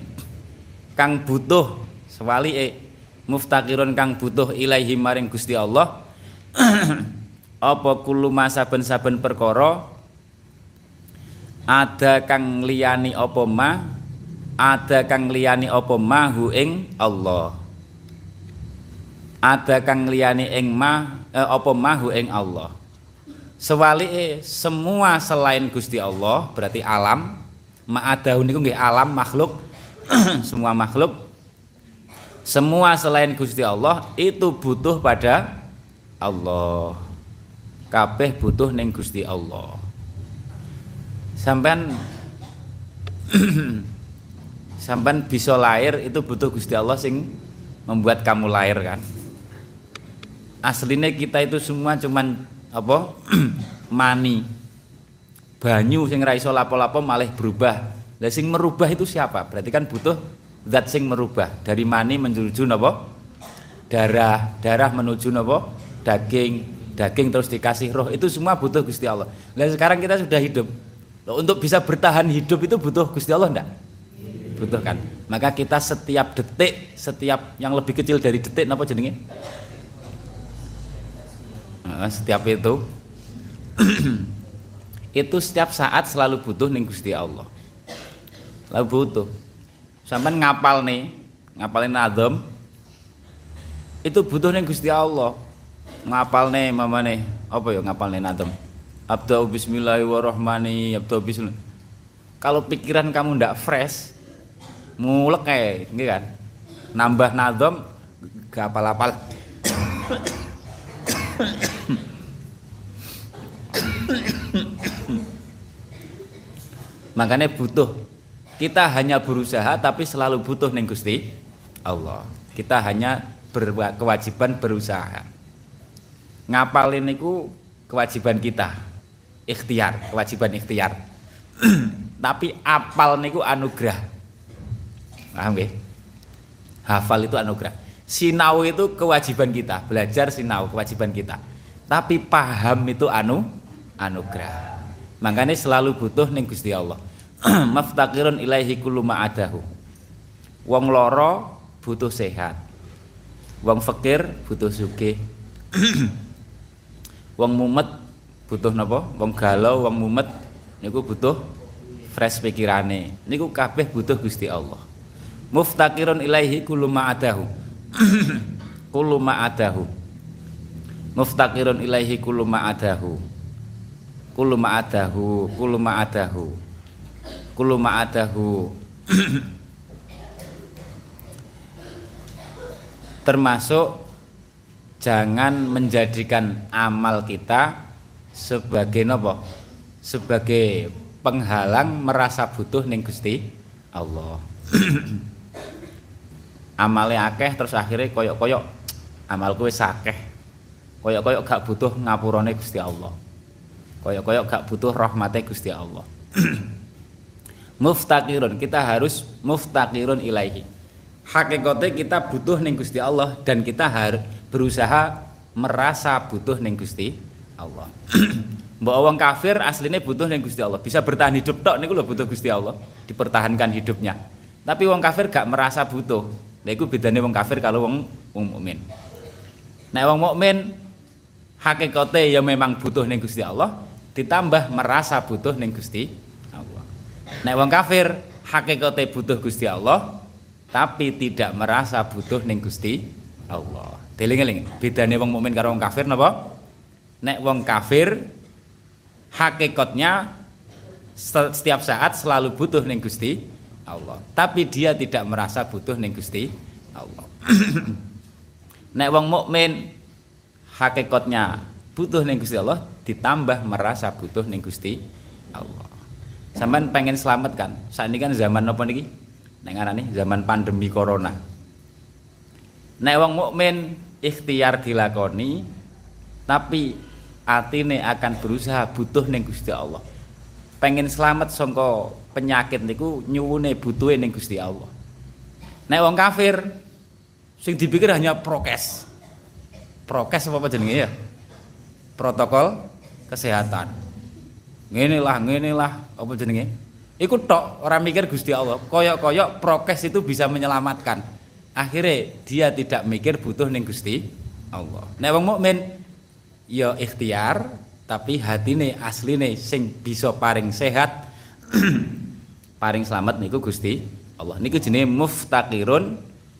Kang butuh sewalike. Muftakirun kang butuh ilaihi maring Gusti Allah. Apa kulo saben-saben perkara? Ada kang liyani apa ma? Ada kang liyani apa mahu ing Allah ada kang liyani ing ma eh, apa mahu ing Allah. Sewalike semua selain Gusti Allah berarti alam ma'adahu niku nggih alam makhluk semua makhluk semua selain Gusti Allah itu butuh pada Allah. Kabeh butuh ning Gusti Allah. Sampean sampean bisa lahir itu butuh Gusti Allah sing membuat kamu lahir kan aslinya kita itu semua cuman apa mani banyu sing ra iso lapo-lapo malah berubah lah sing merubah itu siapa berarti kan butuh zat sing merubah dari mani menuju napa darah darah menuju napa daging daging terus dikasih roh itu semua butuh Gusti Allah. Dan sekarang kita sudah hidup. Untuk bisa bertahan hidup itu butuh Gusti Allah enggak? Butuh kan. Maka kita setiap detik, setiap yang lebih kecil dari detik apa jenenge? Setiap itu. Itu setiap saat selalu butuh ning Gusti Allah. Lalu butuh. Sampai ngapal nih, ngapalin Adam itu butuh ning Gusti Allah. Ngapal nih mama nih apa ya ngapal nih nantem abda bismillahirrahmanirrahim abda bismillah kalau pikiran kamu ndak fresh mulek kayak gitu kan? Nambah nadom gak apal-apal makanya butuh. Kita hanya berusaha tapi selalu butuh neng Gusti Allah. Kita hanya berkewajiban berusaha. Ngapalin niku kewajiban kita. Ikhtiar kewajiban ikhtiar. Tapi apal niku anugerah. Paham nggih? Hafal itu anugerah. Sinau itu kewajiban kita. Belajar sinau kewajiban kita. Tapi paham itu anu anugerah makanya selalu butuh ning Gusti Allah. Maftakirun ilaihi kullu adahu. Wong loro butuh sehat. Wong fakir butuh sugih. Wong mumet butuh napa? Wong galau wong mumet niku butuh fresh pikirane. Niku kabeh butuh Gusti Allah. Muftakirun ilaihi kullu ma'adahu kullu ma'adahu muftakirun ilaihi kullu ma'adahu kullu ma'adahu kullu ma'adahu. Kullu ma'adahu. Termasuk jangan menjadikan amal kita sebagai nopo? Sebagai penghalang merasa butuh ning Gusti Allah. Amalnya akeh terus akhirnya koyok-koyok amalku wis akeh. Koyok-koyok gak butuh ngapurane Gusti Allah koyok-koyok gak butuh rahmate Gusti Allah Muftakirun, kita harus muftakirun ilaihi. Hakikatnya kita butuh ning Gusti Allah dan kita harus berusaha merasa butuh ning Gusti Allah. Mbak wong kafir aslinya butuh ning Gusti Allah, bisa bertahan hidup tok niku lho butuh Gusti Allah, dipertahankan hidupnya. Tapi wong kafir gak merasa butuh. Lha iku bedane wong kafir kalau wong wong mukmin. Nek wong mukmin hakikate ya memang butuh ning Gusti Allah, ditambah merasa butuh ning Gusti Nek wong kafir hakikate butuh Gusti Allah tapi tidak merasa butuh ning Gusti Allah. Deling-eling, bedane wong mukmin karo wong kafir napa? Nek wong kafir hakikatnya setiap saat selalu butuh ning Gusti Allah, tapi dia tidak merasa butuh ning Gusti Allah. Nek wong mukmin hakikatnya butuh ning Gusti Allah ditambah merasa butuh ning Gusti Allah. Sampai pengen selamat kan? Saat ini kan zaman apa nih? Nengar nih zaman pandemi corona. Nek wong mukmin ikhtiar dilakoni tapi atine akan berusaha butuh ning Gusti Allah. Pengen selamat songko penyakit niku nyuwune butuhe ning Gusti Allah. Nek wong kafir sing dipikir hanya prokes. Prokes apa, apa jenenge ya? Protokol kesehatan. Ngene lah ngene lah apa jenenge? Iku tok orang mikir Gusti Allah. Koyok-koyok prokes itu bisa menyelamatkan. Akhirnya dia tidak mikir butuh ning Gusti Allah. Nek wong mukmin ya ikhtiar tapi hatine asline sing bisa paring sehat paring selamat niku Gusti Allah. Niku jenenge muftaqirun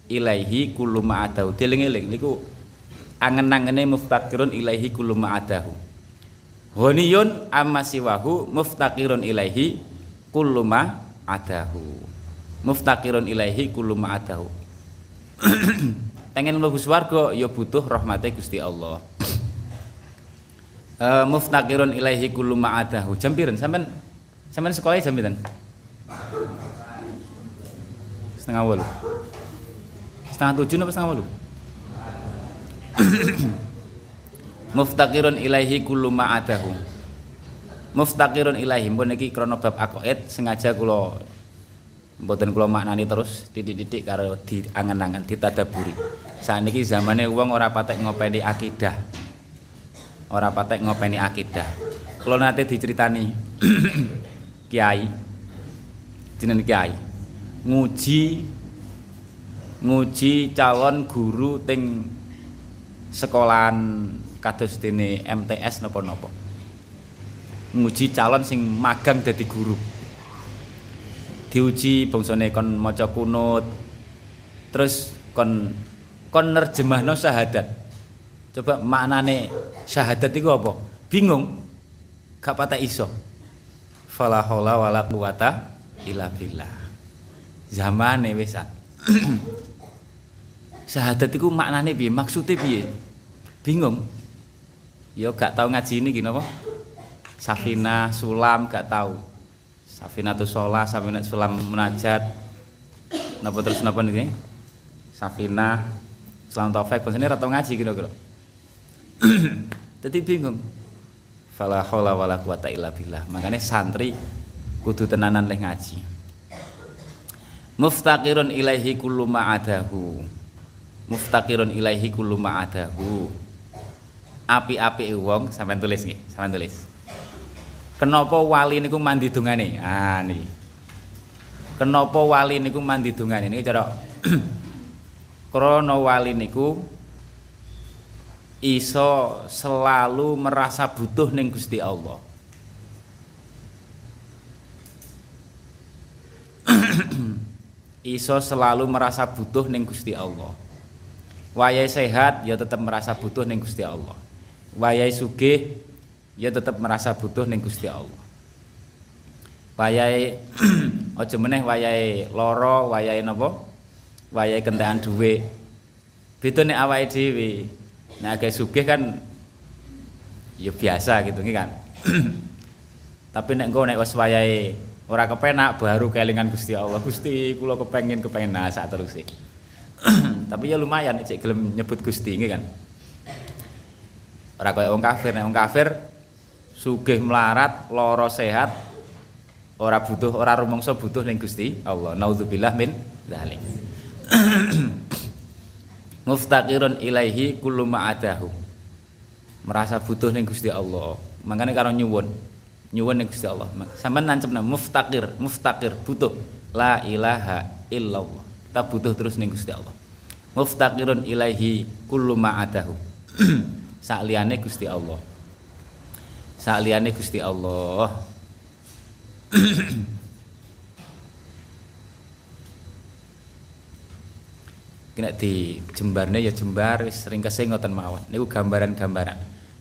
ilaihi kullu ma'adahu deling-eling niku angen-angene muftaqirun ilaihi kullu ma'adahu Ghaniyun amma siwahu muftaqirun ilaihi kullu ma adahu. Muftaqirun ilaihi kullu ma adahu. Pengen mlebu swarga ya butuh rahmate Gusti Allah. Uh, muftaqirun ilaihi kullu ma adahu. Jam pirang sampean sampean sekolah jam? Setengah wolu. Setengah tujuh apa setengah wolu? muftaqirun ilaihi kullu ma adahu. Muftaqirun ilaihi pun iki krana bab aqaid sengaja kula mboten kula maknani terus titik-titik karo diangen-angen ditadaburi. Saniki zamane wong ora patek ngopeni akidah. Ora patek ngopeni akidah. Kula nate diceritani kiai jeneng kiai nguji nguji calon guru ting sekolahan kados dene MTS napa-napa. Nguji calon sing magang dadi guru. Diuji bangsane kon maca kunut. Terus kon kon nerjemahno syahadat. Coba maknane syahadat itu apa? Bingung. Gak patah iso. Fala haula wala quwata illa billah. Zamane Syahadat itu maknane piye? Maksudnya piye? Bingung. Yo gak tahu ngaji ini gini apa? Safina, Sulam gak tahu. Safina tuh sholat, Safina Sulam munajat. Napa terus napa nih? Safina, Sulam Taufik, ini rata ngaji gitu kira. Jadi bingung. Fala haula wala quwata illa billah. Makanya santri kudu tenanan leh ngaji. Muftaqirun ilaihi kullu ma'adahu. Muftaqirun ilaihi kullu ma'adahu api-api wong sampean tulis nggih, sampean tulis. Kenapa wali niku mandi dungane? Ah niki. Kenapa wali niku mandi dungane? Niki cara krana wali niku iso selalu merasa butuh ning Gusti Allah. iso selalu merasa butuh ning Gusti Allah. Wayai sehat ya tetap merasa butuh ning Gusti Allah wayai sugih ya tetap merasa butuh ning Gusti Allah. Wayai aja meneh wayai loro, wayai napa? Wayai kentekan dhuwit. Beda nek awake dhewe. Nek agak sugih kan ya biasa gitu kan. Tapi nek engko nek wis wayahe ora kepenak baru kelingan Gusti Allah. Gusti kula kepengin kepengin nah sak terus Tapi ya lumayan cek gelem nyebut Gusti kan. Ora kaya wong kafir, nek wong kafir sugih melarat, lara sehat ora butuh ora rumangsa butuh ning Gusti Allah. Naudzubillah min dzalik muftaqirun ilaihi kullu ma'adahu. Merasa butuh ning Gusti Allah. Makanya karo nyuwun. Nyuwun ning Gusti Allah. Sampean nancepna muftaqir muftaqir butuh. La ilaha illallah. Kita butuh terus ning Gusti Allah muftaqirun ilaihi kullu ma'adahu sakliyane Gusti Allah. Sakliyane Gusti Allah. Kena di jembarnya ya jembar sering kesing ngoten mawon. Niku gambaran-gambaran.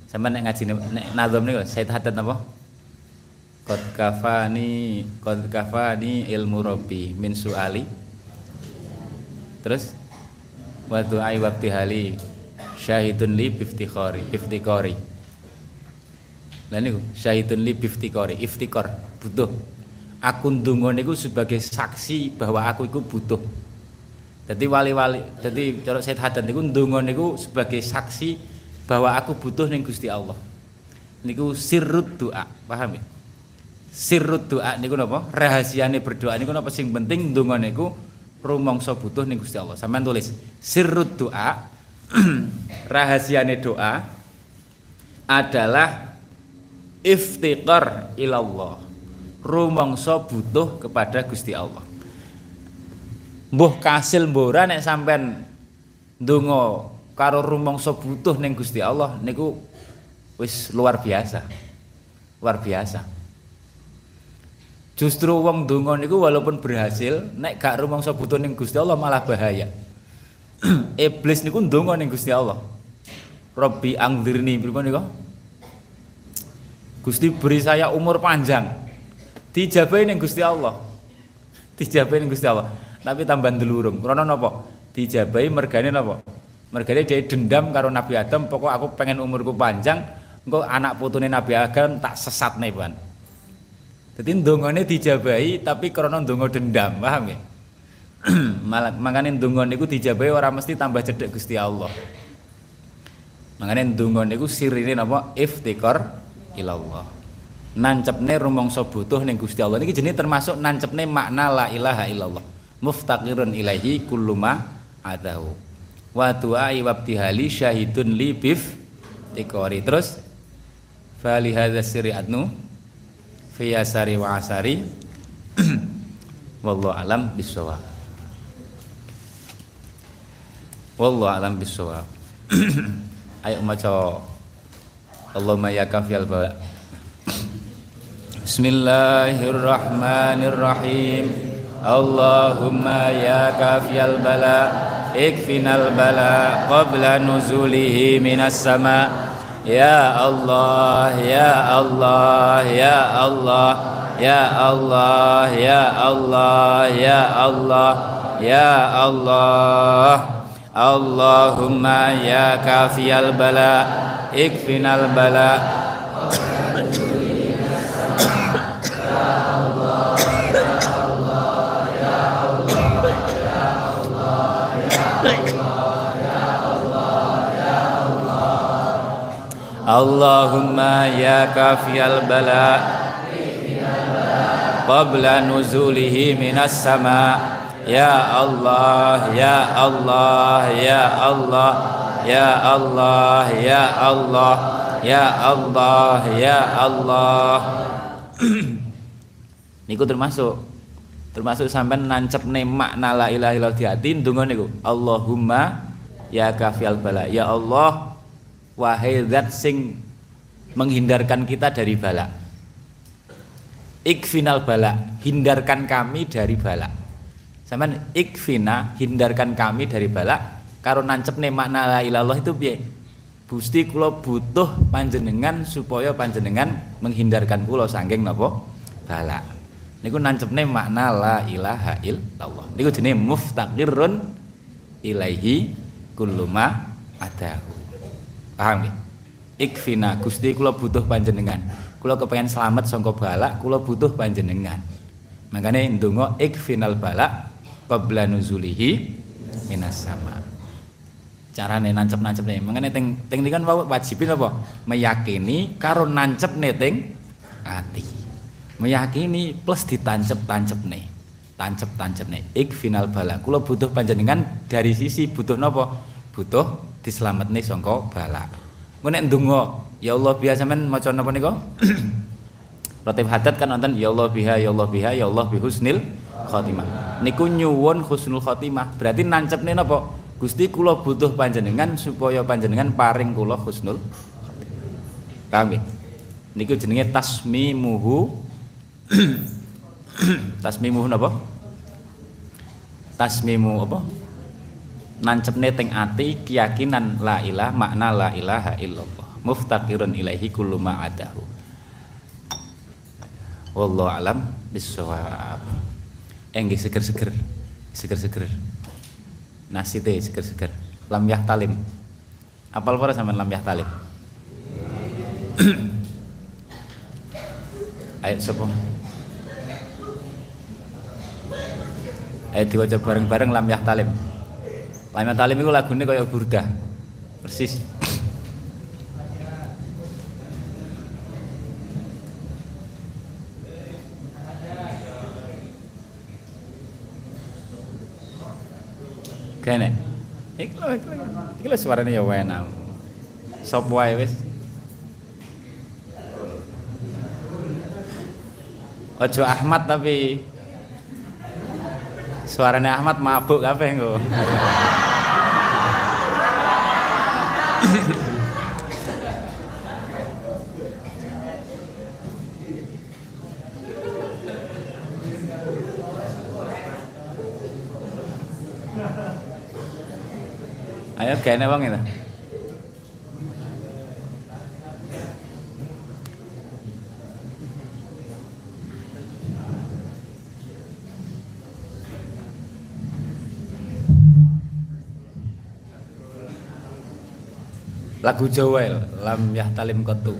Sama nek ngaji nek niku saya hadat napa? Qad kafani qad kafani ilmu rabbi min suali. Terus wa du'ai wa hali syahidun li biftikhari. Biftikhari. Lah niku syahidun li biftikhari. Iftikar butuh. Aku ndonga niku sebagai saksi bahwa aku iku butuh. Jadi wali-wali, jadi cara Said Hadan niku ndonga niku sebagai saksi bahwa aku butuh ning Gusti Allah. Niku sirrut doa, paham ya? Sirrut doa niku napa? Rahasiane berdoa niku napa? Sing penting ndonga niku rumangsa butuh ning Gusti Allah. Sampeyan tulis sirrut doa rahasiane doa adalah iftiqar ilallah. Rumangsa butuh kepada Gusti Allah mbuh kasil mbora nek sampean ndonga karo rumangsa butuh ning Gusti Allah niku wis luar biasa. Luar biasa. Justru wong donga niku walaupun berhasil nek gak rumangsa butuh ning Gusti Allah malah bahaya. Iblis niku ndonga ning Gusti Allah. Robbi angdirni pripun niku? Gusti beri saya umur panjang. Dijabahi ning Gusti Allah. Dijabahi ning Gusti Allah tapi tambah ndelurung. Krana napa? Dijabahi mergane napa? Mergane dia dendam karo Nabi Adam, pokok aku pengen umurku panjang, engko anak putune Nabi Adam tak sesat nih, Ban. Jadi ndongone dijabahi tapi krana ndonga dendam, paham ya? Makane ndonga niku dijabahi ora mesti tambah cedek Gusti Allah. Makane ndonga niku sirine napa? Iftikar ilallah. Nancepne rumangsa butuh ning Gusti Allah niki jenenge termasuk nancepne makna la ilaha illallah muftaqirun ilaihi kullu ma adahu wa du'ai wabtihali syahidun li bif tikori terus fali hadza sirri adnu fi asari wa asari. Wallahu alam bisawab wallahu alam bisawab ayo maca. Allahumma ya kafiyal bala Bismillahirrahmanirrahim. Allahumma ya kafiyal bala. Ikfinal bala qabla nuzulihi minas sama' يا الله يا الله يا الله يا الله يا الله يا الله يا الله. اللهم يا كافي البلاء اكفنا البلاء. Allahumma ya kafiyal bala. Qabla nuzulihi minas sama. Ya Allah ya Allah ya Allah ya Allah ya Allah ya Allah ya Allah. Niku termasuk termasuk sampai nancep ne makna la ilaha illallah di hati niku Allahumma ya kafiyal bala. Ya Allah wahai zat sing menghindarkan kita dari bala ikfinal bala hindarkan kami dari bala sampean ikfina hindarkan kami dari bala karo nih makna la ilallah itu piye? Gusti kula butuh panjenengan supaya panjenengan menghindarkan kula saking napa? Bala niku nih makna la ilaha illallah. Niku jenenge muftaqirun ilaihi kulluma adahu Paham ya? Ikfina Gusti kula butuh panjenengan. Kula kepengen selamat sangka balak, kula butuh panjenengan. Makanya ndonga ikfinal balak qabla nuzulihi minas sama. Carane nancep-nancep nih. Makanya teng teng kan wajibin apa? Meyakini karo nancep nih teng ati. meyakini plus ditancep-tancep nih tancep-tancep nih ik final bala kula butuh panjenengan dari sisi butuh nopo butuh diselamat nih songko bala nek ndonga ya Allah biasa men maca napa nika Ratib hadat kan nonton ya Allah biha ya Allah biha ya Allah bihusnil khotimah. Niku nyuwun husnul khotimah. Berarti nancepne napa? Gusti kula butuh panjenengan supaya panjenengan paring kula husnul Paham ya? Niku jenenge tasmimuhu tasmimuhu napa? Tasmimu apa? Nancepne teng ati keyakinan la ilah makna la ilaha illallah. Muftaqirun ilaihi kullu ma'adahu wallahu alam bisawab enggih seger-seger. Seger-seger. Nasi teh seger-seger. Lam talim apal para sama lam talim ayo sapa? Ayo diwaca bareng-bareng lam talim lam talim itu lagunya kayak burda persis Kene. Iki lho, iki lho ya enak. Sop wae wis. Ojo Ahmad tapi suaranya Ahmad mabuk kabeh engko. Ayo kene wong itu. Lagu Jawa lam yahtalim kotu.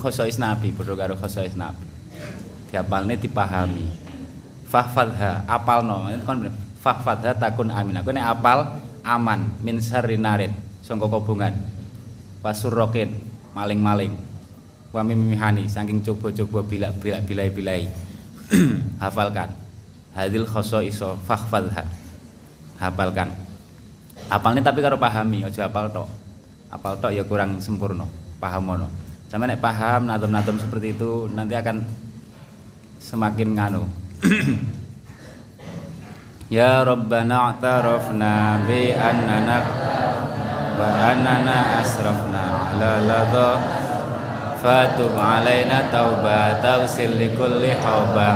Khosois nabi karo khosois nabi diapalne dipahami. Fahfadha apalno. Kon fahfadha takun amin. Aku nek apal aman. Min sarinarin sangka kobongan. Wasurrokin maling-maling. Wa mimihani saking coba-coba bilak bilak bilai-bilai. Hafalkan. Hadil khoso iso fahfadha. Hafalkan. Hafalnya tapi kalau pahami aja hafal tok. Hafal tok ya kurang sempurna paham mono sama nek paham nadom-nadom seperti itu nanti akan semakin nganu. Ya Rabbana a'tarafna bi annana wa annana asrafna ala ladha. Fatub alaina tauba tawsil li kulli hawba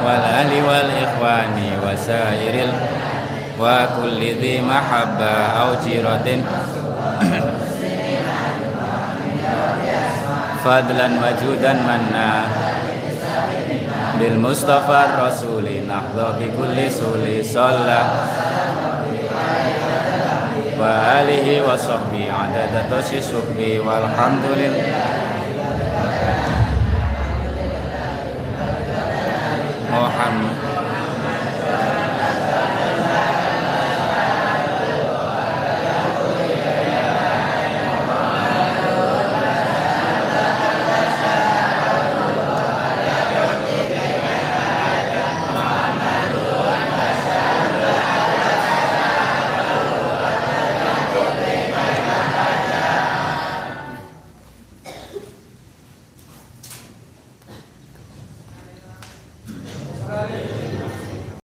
wal ali wal ikhwani wa sairil wa kulli dhi mahabba au jiratin. Fadlan wajudan manna. Bil mustafa rasuli nahdha bi kulli suli salla. Wa alihi